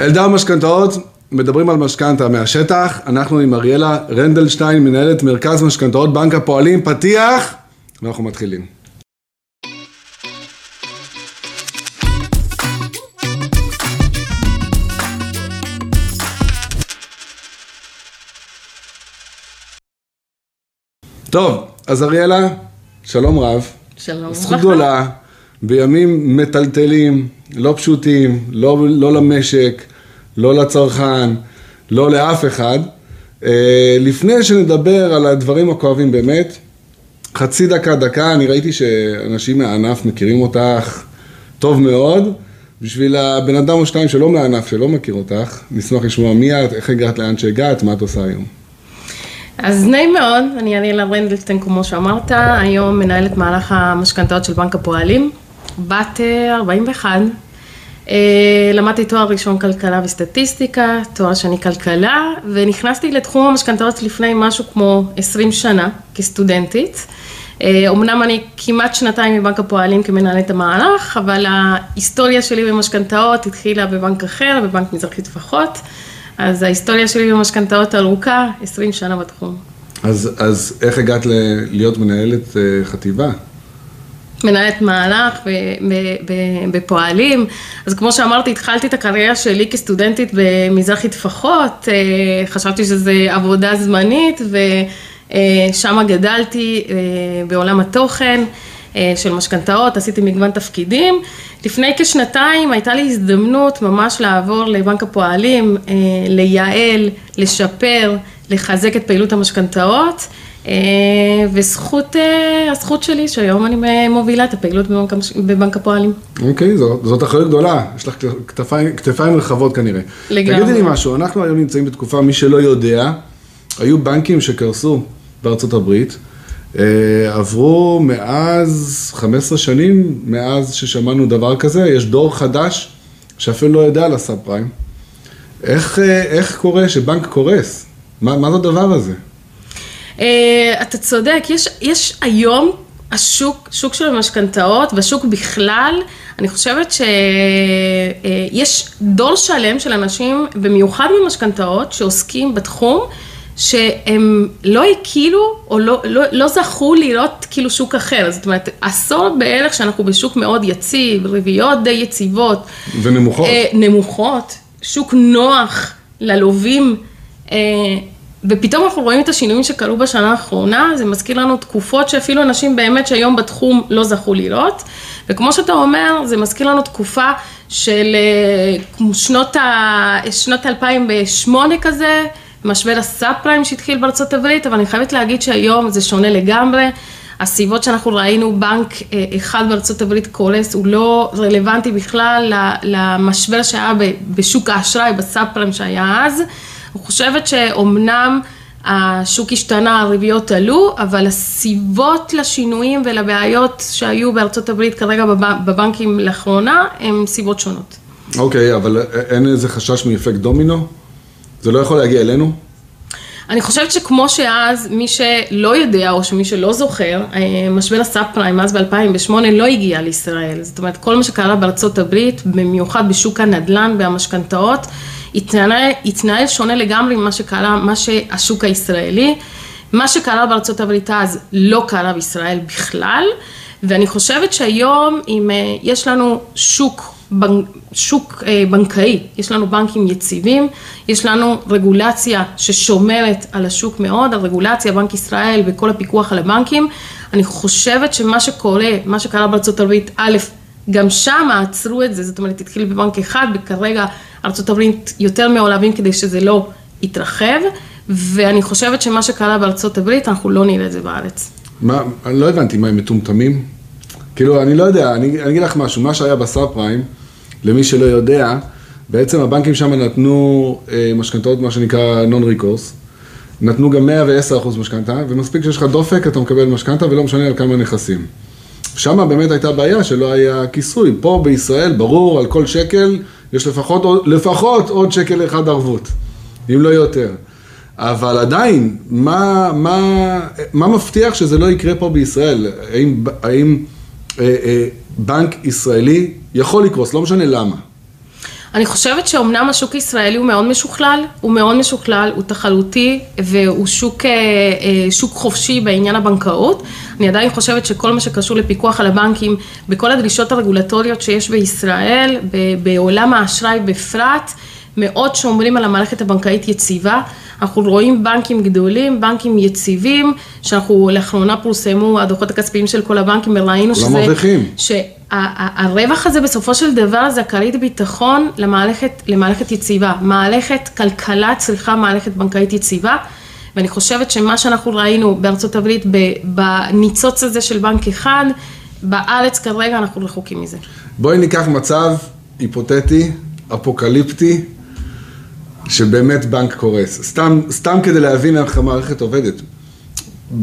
אלדר משכנתאות, מדברים על משכנתה מהשטח, אנחנו עם אריאלה רנדלשטיין, מנהלת מרכז משכנתאות בנק הפועלים, פתיח, ואנחנו מתחילים. טוב, אז אריאלה, שלום רב. שלום זכות וברכה. גדולה, בימים מטלטלים, לא פשוטים, לא, לא למשק, לא לצרכן, לא לאף אחד. אה, לפני שנדבר על הדברים הכואבים באמת, חצי דקה, דקה, אני ראיתי שאנשים מהענף מכירים אותך טוב מאוד. בשביל הבן אדם או שתיים שלא מהענף, שלא מכיר אותך, נשמח לשמוע מי את, איך הגעת לאן שהגעת, מה את עושה היום. אז נעים מאוד, אני אריאלה רנדלשטיין, כמו שאמרת, היום מנהלת מהלך המשכנתאות של בנק הפועלים, בת אה, 41, אה, למדתי תואר ראשון כלכלה וסטטיסטיקה, תואר שני כלכלה, ונכנסתי לתחום המשכנתאות לפני משהו כמו 20 שנה כסטודנטית. אה, אמנם אני כמעט שנתיים בבנק הפועלים כמנהלת המהלך, אבל ההיסטוריה שלי במשכנתאות התחילה בבנק אחר, בבנק מזרחי טפחות. אז ההיסטוריה שלי במשכנתאות ארוכה, 20 שנה בתחום. אז, אז איך הגעת ל- להיות מנהלת אה, חטיבה? מנהלת מהלך בפועלים. אז כמו שאמרתי, התחלתי את הקריירה שלי כסטודנטית במזרחי טפחות, אה, חשבתי שזו עבודה זמנית ושם גדלתי אה, בעולם התוכן. אה, של משכנתאות, עשיתי מגוון תפקידים. לפני כשנתיים הייתה לי הזדמנות ממש לעבור לבנק הפועלים, אה, לייעל, לשפר, לחזק את פעילות המשכנתאות. אה, וזכות, אה, הזכות שלי שהיום אני מובילה את הפעילות בבנק, בבנק הפועלים. אוקיי, זאת, זאת אחריות גדולה, יש לך כתפיים, כתפיים רחבות כנראה. לגמרי. תגידי לי משהו, אנחנו היום נמצאים בתקופה, מי שלא יודע, היו בנקים שקרסו בארצות הברית, אה, עברו מאז 15 שנים, מאז ששמענו דבר כזה, יש דור חדש שאפילו לא יודע על הסאב פריים. איך, איך קורה שבנק קורס? מה, מה זה הדבר הזה? אה, אתה צודק, יש, יש היום השוק, שוק של המשכנתאות והשוק בכלל, אני חושבת שיש דור שלם של אנשים, במיוחד במשכנתאות, שעוסקים בתחום, שהם לא הכילו או לא, לא, לא זכו לראות כאילו שוק אחר, זאת אומרת עשור בערך שאנחנו בשוק מאוד יציב, ריביות די יציבות, ונמוכות. אה, נמוכות, שוק נוח ללווים, אה, ופתאום אנחנו רואים את השינויים שקרו בשנה האחרונה, זה מזכיר לנו תקופות שאפילו אנשים באמת שהיום בתחום לא זכו לראות, וכמו שאתה אומר, זה מזכיר לנו תקופה של אה, שנות, ה, שנות 2008 כזה, משבר הסאב פריים שהתחיל בארצות הברית, אבל אני חייבת להגיד שהיום זה שונה לגמרי. הסיבות שאנחנו ראינו בנק אה, אחד בארצות הברית קורס, הוא לא רלוונטי בכלל למשבר שהיה בשוק האשראי, בסאב פריים שהיה אז. אני חושבת שאומנם השוק השתנה, הריביות עלו, אבל הסיבות לשינויים ולבעיות שהיו בארצות הברית כרגע בב- בבנקים לאחרונה, הן סיבות שונות. אוקיי, אבל אין איזה חשש מאפקט דומינו? זה לא יכול להגיע אלינו? אני חושבת שכמו שאז, מי שלא יודע או שמי שלא זוכר, אה, משבר הסאב פריים אז ב-2008 לא הגיע לישראל. זאת אומרת, כל מה שקרה בארצות הברית, במיוחד בשוק הנדל"ן והמשכנתאות, התנהל, שונה לגמרי ממה שקרה, מה שהשוק הישראלי. מה שקרה בארצות הברית אז לא קרה בישראל בכלל, ואני חושבת שהיום אם אה, יש לנו שוק, בנ- שוק אה, בנקאי, יש לנו בנקים יציבים, יש לנו רגולציה ששומרת על השוק מאוד, על רגולציה, בנק ישראל וכל הפיקוח על הבנקים, אני חושבת שמה שקורה, מה שקרה בארצות הברית, א', גם שם עצרו את זה, זאת אומרת התחיל בבנק אחד, וכרגע הברית יותר מעולבים כדי שזה לא יתרחב, ואני חושבת שמה שקרה הברית, אנחנו לא נראה את זה בארץ. מה, אני לא הבנתי, מה הם מטומטמים? כאילו, אני לא יודע, אני, אני אגיד לך משהו, מה שהיה בסאב פריים, למי שלא יודע, בעצם הבנקים שם נתנו אה, משכנתאות, מה שנקרא נון ריקורס, נתנו גם 110% משכנתה, ומספיק שיש לך דופק, אתה מקבל משכנתה, ולא משנה על כמה נכסים. שם באמת הייתה בעיה שלא היה כיסוי. פה בישראל, ברור, על כל שקל יש לפחות, לפחות עוד שקל אחד ערבות, אם לא יותר. אבל עדיין, מה, מה, מה מבטיח שזה לא יקרה פה בישראל? האם, האם אה, אה, בנק ישראלי יכול לקרוס, לא משנה למה. אני חושבת שאומנם השוק הישראלי הוא מאוד משוכלל, הוא מאוד משוכלל, הוא תחרותי והוא שוק, אה, אה, שוק חופשי בעניין הבנקאות. אני עדיין חושבת שכל מה שקשור לפיקוח על הבנקים, בכל הדרישות הרגולטוריות שיש בישראל, בעולם האשראי בפרט, מאוד שומרים על המערכת הבנקאית יציבה. אנחנו רואים בנקים גדולים, בנקים יציבים, שאנחנו לאחרונה פורסמו הדוחות הכספיים של כל הבנקים וראינו שזה... כולם מרוויחים. שהרווח הזה בסופו של דבר זה הכרית ביטחון למערכת, למערכת יציבה. מערכת כלכלה צריכה מערכת בנקאית יציבה. ואני חושבת שמה שאנחנו ראינו בארצות הברית בניצוץ הזה של בנק אחד, בארץ כרגע אנחנו רחוקים מזה. בואי ניקח מצב היפותטי, אפוקליפטי, שבאמת בנק קורס. סתם, סתם כדי להבין איך המערכת עובדת.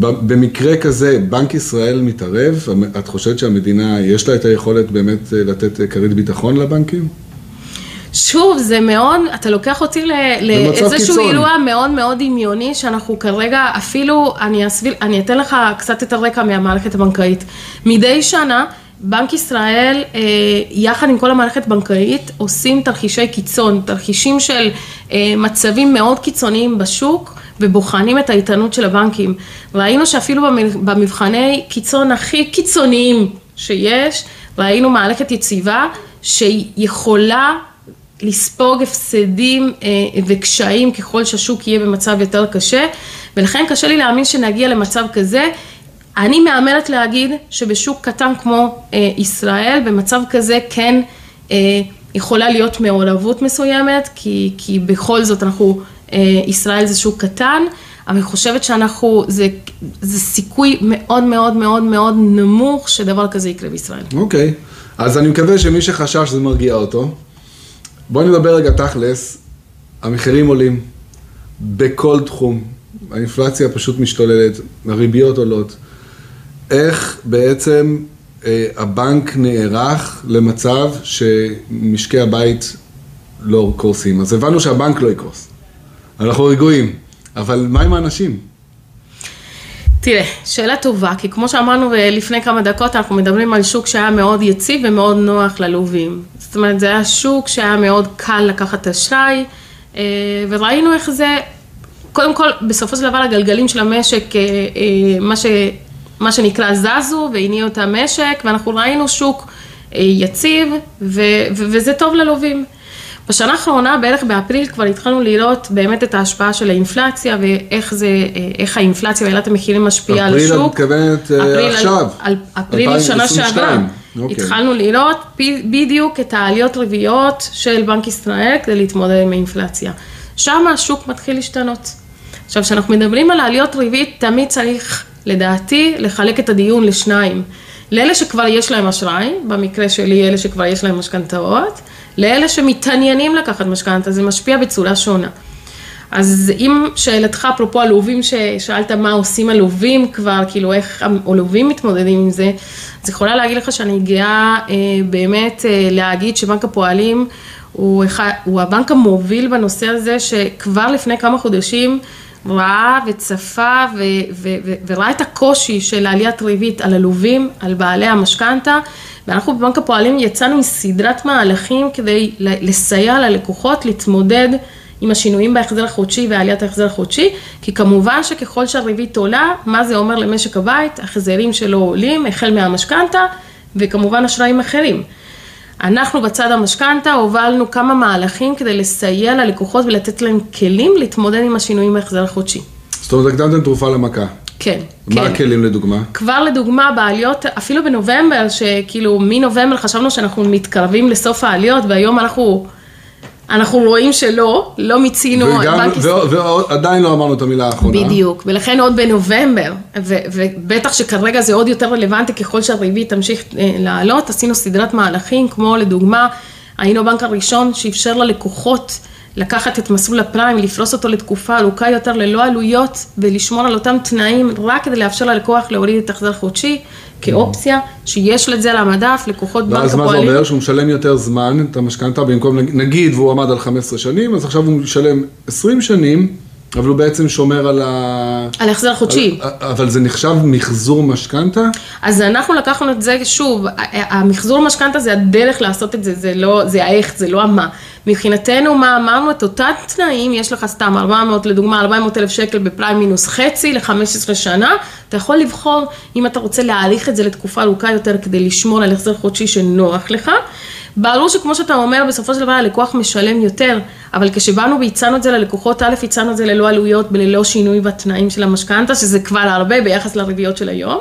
במקרה כזה, בנק ישראל מתערב? את חושבת שהמדינה, יש לה את היכולת באמת אה, לתת כרית ביטחון לבנקים? שוב, זה מאוד, אתה לוקח אותי לאיזשהו אירוע מאוד מאוד דמיוני, שאנחנו כרגע, אפילו, אני, אסביל, אני אתן לך קצת את הרקע מהמערכת הבנקאית. מדי שנה, בנק ישראל, אה, יחד עם כל המערכת הבנקאית, עושים תרחישי קיצון, תרחישים של אה, מצבים מאוד קיצוניים בשוק, ובוחנים את האיתנות של הבנקים. ראינו שאפילו במבחני קיצון הכי קיצוניים שיש, ראינו מערכת יציבה שיכולה לספוג הפסדים אה, וקשיים ככל שהשוק יהיה במצב יותר קשה, ולכן קשה לי להאמין שנגיע למצב כזה. אני מהמרת להגיד שבשוק קטן כמו אה, ישראל, במצב כזה כן אה, יכולה להיות מעורבות מסוימת, כי, כי בכל זאת אנחנו, ישראל זה שוק קטן, אני חושבת שאנחנו, זה, זה סיכוי מאוד מאוד מאוד מאוד נמוך שדבר כזה יקרה בישראל. אוקיי. אז אני מקווה שמי שחשש זה מרגיע אותו. בואי נדבר רגע תכלס, המחירים עולים בכל תחום, האינפלציה פשוט משתוללת, הריביות עולות. איך בעצם אה, הבנק נערך למצב שמשקי הבית לא קורסים? אז הבנו שהבנק לא יקרוס, אנחנו רגועים, אבל מה עם האנשים? תראה, שאלה טובה, כי כמו שאמרנו לפני כמה דקות, אנחנו מדברים על שוק שהיה מאוד יציב ומאוד נוח ללווים. זאת אומרת, זה היה שוק שהיה מאוד קל לקחת אשראי, אה, וראינו איך זה, קודם כל, בסופו של דבר הגלגלים של המשק, אה, אה, מה, ש, מה שנקרא זזו והניעו את המשק, ואנחנו ראינו שוק יציב, ו, ו, וזה טוב ללווים. בשנה האחרונה, בערך באפריל, כבר התחלנו לראות באמת את ההשפעה של האינפלציה ואיך זה, איך האינפלציה ועלת המחירים משפיעה על השוק. אפריל את מתכוונת עכשיו, על, אפריל שנה שעברה. Okay. אוקיי. התחלנו לראות בדיוק את העליות ריביות של בנק ישראל כדי להתמודד עם האינפלציה. שם השוק מתחיל להשתנות. עכשיו, כשאנחנו מדברים על העליות ריבית, תמיד צריך, לדעתי, לחלק את הדיון לשניים. לאלה שכבר יש להם אשראי, במקרה שלי אלה שכבר יש להם משכנתאות, לאלה שמתעניינים לקחת משכנתה, זה משפיע בצורה שונה. אז אם שאלתך, אפרופו הלווים, ששאלת מה עושים הלווים כבר, כאילו איך הלווים מתמודדים עם זה, אז יכולה להגיד לך שאני גאה אה, באמת אה, להגיד שבנק הפועלים הוא, אחד, הוא הבנק המוביל בנושא הזה, שכבר לפני כמה חודשים ראה וצפה ו, ו, ו, וראה את הקושי של עליית ריבית על הלווים, על בעלי המשכנתה, ואנחנו בבנק הפועלים יצאנו עם סדרת מהלכים כדי לסייע ללקוחות להתמודד עם השינויים בהחזר החודשי ועליית ההחזר החודשי, כי כמובן שככל שהריבית עולה, מה זה אומר למשק הבית? החזרים שלו עולים, החל מהמשכנתה, וכמובן אשראים אחרים. אנחנו בצד המשכנתה הובלנו כמה מהלכים כדי לסייע ללקוחות ולתת להם כלים להתמודד עם השינויים בהחזר החודשי. זאת אומרת, הקדמתם תרופה למכה. כן, מה כן. מה הכלים לדוגמה? כבר לדוגמה בעליות, אפילו בנובמבר, שכאילו מנובמבר חשבנו שאנחנו מתקרבים לסוף העליות, והיום אנחנו... אנחנו רואים שלא, לא מיצינו את בנק ישראל. ועדיין לא אמרנו את המילה האחרונה. בדיוק, ולכן עוד בנובמבר, ו, ובטח שכרגע זה עוד יותר רלוונטי ככל שהריבית תמשיך אה, לעלות, עשינו סדרת מהלכים, כמו לדוגמה, היינו הבנק הראשון שאפשר ללקוחות לקחת את מסלול הפריים, לפרוס אותו לתקופה ארוכה יותר ללא עלויות ולשמור על אותם תנאים רק כדי לאפשר ללקוח להוריד את החזר חודשי כאופציה שיש לזה על המדף, לקוחות בנק הפועלים. ואז מה זה אומר? שהוא משלם יותר זמן את המשכנתה במקום, נגיד והוא עמד על 15 שנים, אז עכשיו הוא משלם 20 שנים. אבל הוא בעצם שומר על ה... על החזר חודשי. אבל זה נחשב מחזור משכנתה? אז אנחנו לקחנו את זה, שוב, המחזור משכנתה זה הדרך לעשות את זה, זה לא, זה האיך, זה לא המה. מבחינתנו, מה אמרנו? את אותם תנאים, יש לך סתם 400, לדוגמה, 400 אלף שקל בפריים מינוס חצי ל-15 שנה, אתה יכול לבחור אם אתה רוצה להאריך את זה לתקופה ארוכה יותר כדי לשמור על החזר חודשי שנוח לך. ברור שכמו שאתה אומר, בסופו של דבר הלקוח משלם יותר, אבל כשבאנו והצענו את זה ללקוחות, א', הצענו את זה ללא עלויות וללא שינוי בתנאים של המשכנתה, שזה כבר הרבה ביחס לריביות של היום.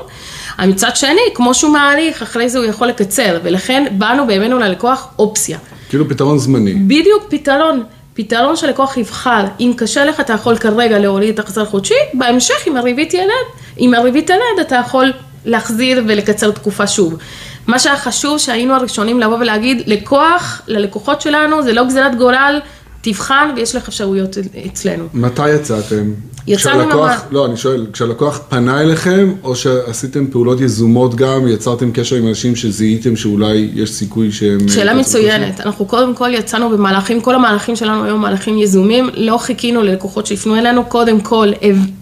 מצד שני, כמו שהוא מעריך, אחרי זה הוא יכול לקצר, ולכן באנו והבאנו ללקוח אופציה. כאילו פתרון זמני. בדיוק, פתרון. פתרון שלקוח יבחר, אם קשה לך אתה יכול כרגע להוריד את החזר חודשי, בהמשך אם הריבית ילד, אם הריבית תלד אתה יכול להחזיר ולקצר תקופה שוב. מה שהיה חשוב שהיינו הראשונים לבוא ולהגיד, לקוח, ללקוחות שלנו, זה לא גזירת גורל, תבחן ויש לך אפשרויות אצלנו. מתי יצאתם? יצאנו ממש- לא, אני שואל, כשהלקוח פנה אליכם, או שעשיתם פעולות יזומות גם, יצרתם קשר עם אנשים שזיהיתם שאולי יש סיכוי שהם... שאלה מצוינת, אנחנו קודם כל יצאנו במהלכים, כל המהלכים שלנו היום מהלכים יזומים, לא חיכינו ללקוחות שיפנו אלינו, קודם כל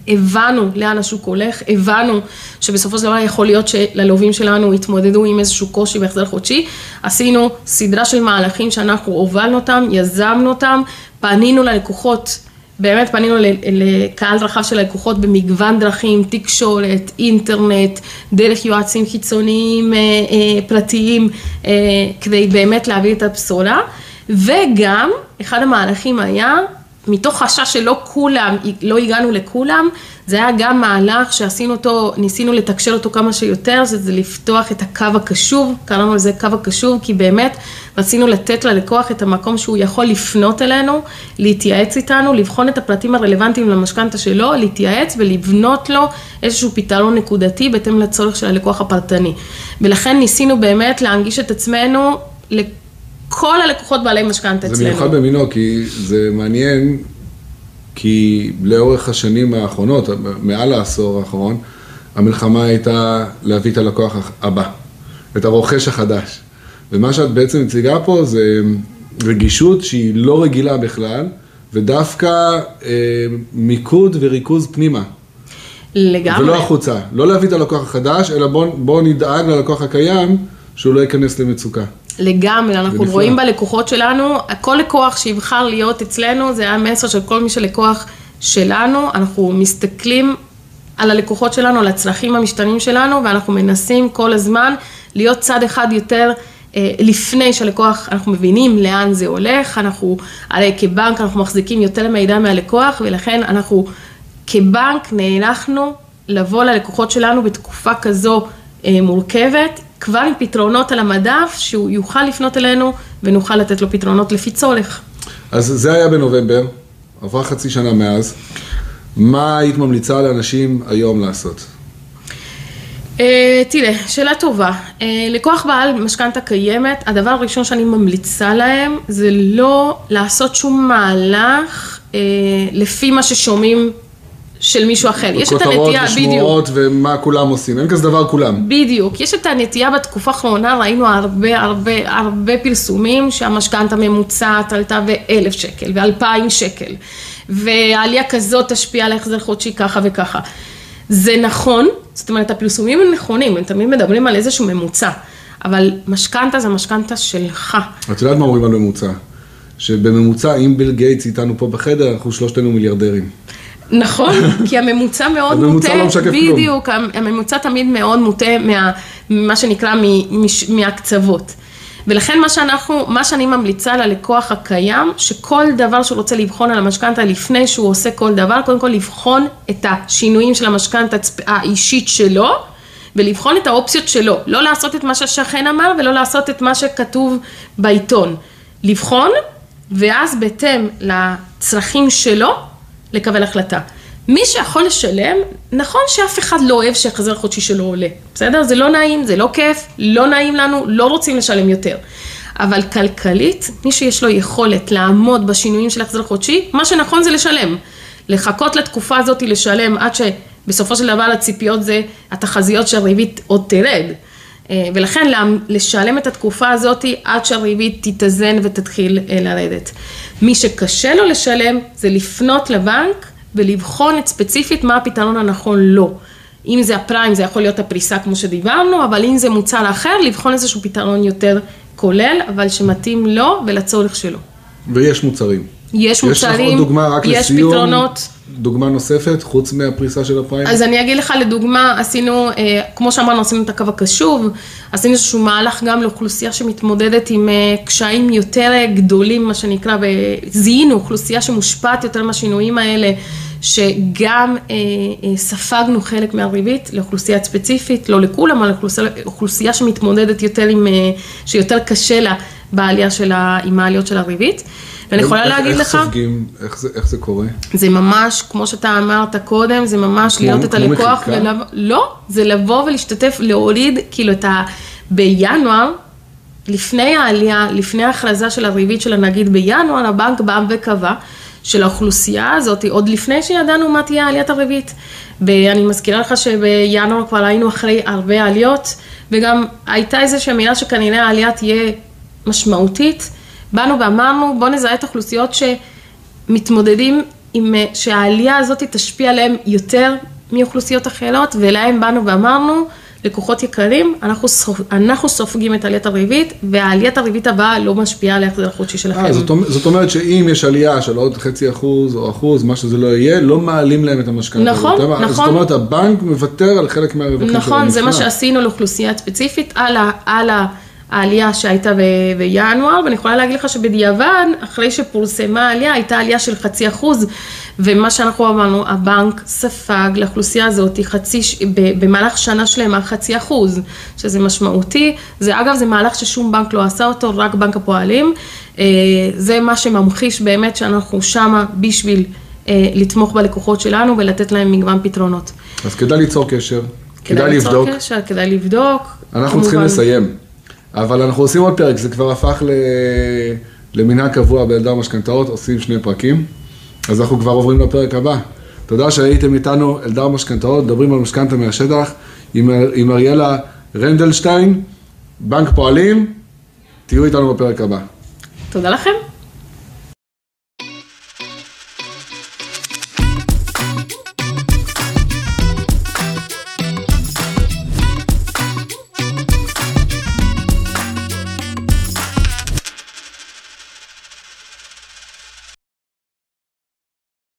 הבנו לאן השוק הולך, הבנו שבסופו של דבר יכול להיות שללווים שלנו יתמודדו עם איזשהו קושי בהחזר חודשי, עשינו סדרה של מהלכים שאנחנו הובלנו אותם, יזמנו אותם, פנינו ללקוחות באמת פנינו לקהל רחב של לקוחות במגוון דרכים, תקשורת, אינטרנט, דרך יועצים חיצוניים אה, אה, פרטיים, אה, כדי באמת להביא את הבשורה. וגם, אחד המהלכים היה, מתוך חשש שלא כולם, לא הגענו לכולם, זה היה גם מהלך שעשינו אותו, ניסינו לתקשר אותו כמה שיותר, זה, זה לפתוח את הקו הקשוב, קראנו לזה קו הקשוב, כי באמת רצינו לתת ללקוח את המקום שהוא יכול לפנות אלינו, להתייעץ איתנו, לבחון את הפרטים הרלוונטיים למשכנתה שלו, להתייעץ ולבנות לו איזשהו פתרון נקודתי בהתאם לצורך של הלקוח הפרטני. ולכן ניסינו באמת להנגיש את עצמנו לכל הלקוחות בעלי משכנתה זה אצלנו. מיוחד במינו, כי זה מעניין, כי לאורך השנים האחרונות, מעל העשור האחרון, המלחמה הייתה להביא את הלקוח הבא, את הרוכש החדש. ומה שאת בעצם מציגה פה זה רגישות שהיא לא רגילה בכלל, ודווקא אה, מיקוד וריכוז פנימה. לגמרי. ולא החוצה. לא להביא את הלקוח החדש, אלא בואו בוא נדאג ללקוח הקיים, שהוא לא ייכנס למצוקה. לגמרי, אנחנו נפלא. רואים בלקוחות שלנו, כל לקוח שיבחר להיות אצלנו, זה היה מסר של כל מי שלקוח שלנו, אנחנו מסתכלים על הלקוחות שלנו, על הצרכים המשתנים שלנו, ואנחנו מנסים כל הזמן להיות צד אחד יותר אה, לפני שהלקוח, אנחנו מבינים לאן זה הולך, אנחנו, הרי כבנק אנחנו מחזיקים יותר מידע מהלקוח, ולכן אנחנו כבנק נערכנו לבוא ללקוחות שלנו בתקופה כזו אה, מורכבת, כבר עם פתרונות על המדף, שהוא יוכל לפנות אלינו ונוכל לתת לו פתרונות לפי צורך. אז זה היה בנובמבר, עברה חצי שנה מאז. מה היית ממליצה לאנשים היום לעשות? אה, תראה, שאלה טובה. אה, לקוח בעל משכנתה קיימת, הדבר הראשון שאני ממליצה להם זה לא לעשות שום מהלך אה, לפי מה ששומעים של מישהו אחר. יש את כותרות הנטייה, בדיוק. ושמועות ומה כולם עושים, אין כזה דבר כולם. בדיוק, יש את הנטייה בתקופה האחרונה, ראינו הרבה הרבה הרבה פרסומים שהמשכנתה ממוצעת עלתה ב-1,000 שקל ו-2,000 שקל, ועלייה כזאת תשפיע על החזר חודשי ככה וככה. זה נכון, זאת אומרת הפרסומים הם נכונים, הם תמיד מדברים על איזשהו ממוצע, אבל משכנתה זה משכנתה שלך. את יודעת מה אומרים על ממוצע? שבממוצע, אם ביל גייטס איתנו פה בחדר, אנחנו שלושתנו מיליארדרים. נכון, כי הממוצע מאוד הממוצע מוטה, לא משקף כלום. בדיוק, הממוצע תמיד מאוד מוטה מה, מה שנקרא מ- מש- מהקצוות. ולכן מה שאנחנו, מה שאני ממליצה ללקוח הקיים, שכל דבר שהוא רוצה לבחון על המשכנתה לפני שהוא עושה כל דבר, קודם כל לבחון את השינויים של המשכנתה האישית שלו, ולבחון את האופציות שלו, לא לעשות את מה שהשכן אמר ולא לעשות את מה שכתוב בעיתון. לבחון, ואז בהתאם לצרכים שלו, לקבל החלטה. מי שיכול לשלם, נכון שאף אחד לא אוהב שהחזר החודשי שלו עולה, בסדר? זה לא נעים, זה לא כיף, לא נעים לנו, לא רוצים לשלם יותר. אבל כלכלית, מי שיש לו יכולת לעמוד בשינויים של החזר חודשי, מה שנכון זה לשלם. לחכות לתקופה הזאת לשלם עד שבסופו של דבר הציפיות זה התחזיות שהריבית עוד תרד. אה, ולכן לשלם את התקופה הזאת עד שהריבית תתאזן ותתחיל אה, לרדת. מי שקשה לו לשלם זה לפנות לבנק ולבחון את ספציפית מה הפתרון הנכון לו. אם זה הפריים זה יכול להיות הפריסה כמו שדיברנו, אבל אם זה מוצר אחר, לבחון איזשהו פתרון יותר כולל, אבל שמתאים לו ולצורך שלו. ויש מוצרים. יש יש לך עוד מוצרים, דוגמה רק יש לסיום, פתרונות. דוגמה נוספת, חוץ מהפריסה של הפריים? אז אני אגיד לך, לדוגמה, עשינו, אה, כמו שאמרנו, עשינו את הקו הקשוב, עשינו איזשהו מהלך גם לאוכלוסייה שמתמודדת עם אה, קשיים יותר אה, גדולים, מה שנקרא, וזיהינו אוכלוסייה שמושפעת יותר מהשינויים האלה, שגם אה, אה, ספגנו חלק מהריבית לאוכלוסייה ספציפית, לא לכולם, אבל אוכלוסייה, אוכלוסייה שמתמודדת יותר עם, אה, שיותר קשה לה בעלייה של ה, עם העליות של הריבית. ואני יכולה איך- להגיד איך לך... סופגים, איך זה- איך זה קורה? זה ממש, כמו שאתה אמרת קודם, זה ממש כמו- להיות את כמו הלקוח, מחיקה? ולבוא, לא, זה לבוא ולהשתתף, להוריד כאילו את ה... בינואר, לפני העלייה, לפני ההכרזה של הריבית של הנגיד בינואר, הבנק בא וקבע שלאוכלוסייה הזאת, עוד לפני שידענו מה תהיה עליית הריבית, ואני מזכירה לך שבינואר כבר היינו אחרי הרבה עליות, וגם הייתה איזושהי מילה שכנראה העלייה תהיה משמעותית, באנו ואמרנו בוא נזהה את האוכלוסיות שמתמודדים עם, שהעלייה הזאת תשפיע עליהם יותר מאוכלוסיות אחרות, ולהם באנו ואמרנו, לקוחות יקרים, אנחנו, סופ- אנחנו סופגים את עליית הריבית, והעליית הריבית הבאה לא משפיעה על ההחזר החודשי שלכם. אה, זאת, אומרת- זאת אומרת שאם יש עלייה של עוד חצי אחוז או אחוז, מה שזה לא יהיה, לא מעלים להם את המשכנתה. נכון, הזאת. זאת נכון. אומרת, הבנק מוותר על חלק מהרווחים שלו. נכון, זה מה. שעשינו לאוכלוסייה ספציפית, על, ה, על ה, העלייה שהייתה ב, בינואר, ואני יכולה להגיד לך שבדיעבד, אחרי שפורסמה העלייה, הייתה עלייה של חצי אחוז, ומה שאנחנו אמרנו, הבנק ספג לאוכלוסייה הזאת חצי, ב, במהלך שנה שלמה חצי אחוז, שזה משמעותי, זה אגב, זה מהלך ששום בנק לא עשה אותו, רק בנק הפועלים, אה, זה מה שממחיש באמת שאנחנו שמה בשביל אה, לתמוך בלקוחות שלנו ולתת להם מגוון פתרונות. אז כדאי ליצור קשר, כדאי ליצור לבדוק. קשר, כדאי לבדוק. אנחנו צריכים כמובן. לסיים, אבל אנחנו עושים עוד פרק, זה כבר הפך ל... למנהג קבוע באלדר משכנתאות, עושים שני פרקים, אז אנחנו כבר עוברים לפרק הבא. תודה שהייתם איתנו, אלדר משכנתאות, מדברים על משכנתה מהשטח, עם, עם אריאלה רנדלשטיין, בנק פועלים, תהיו איתנו בפרק הבא. תודה לכם.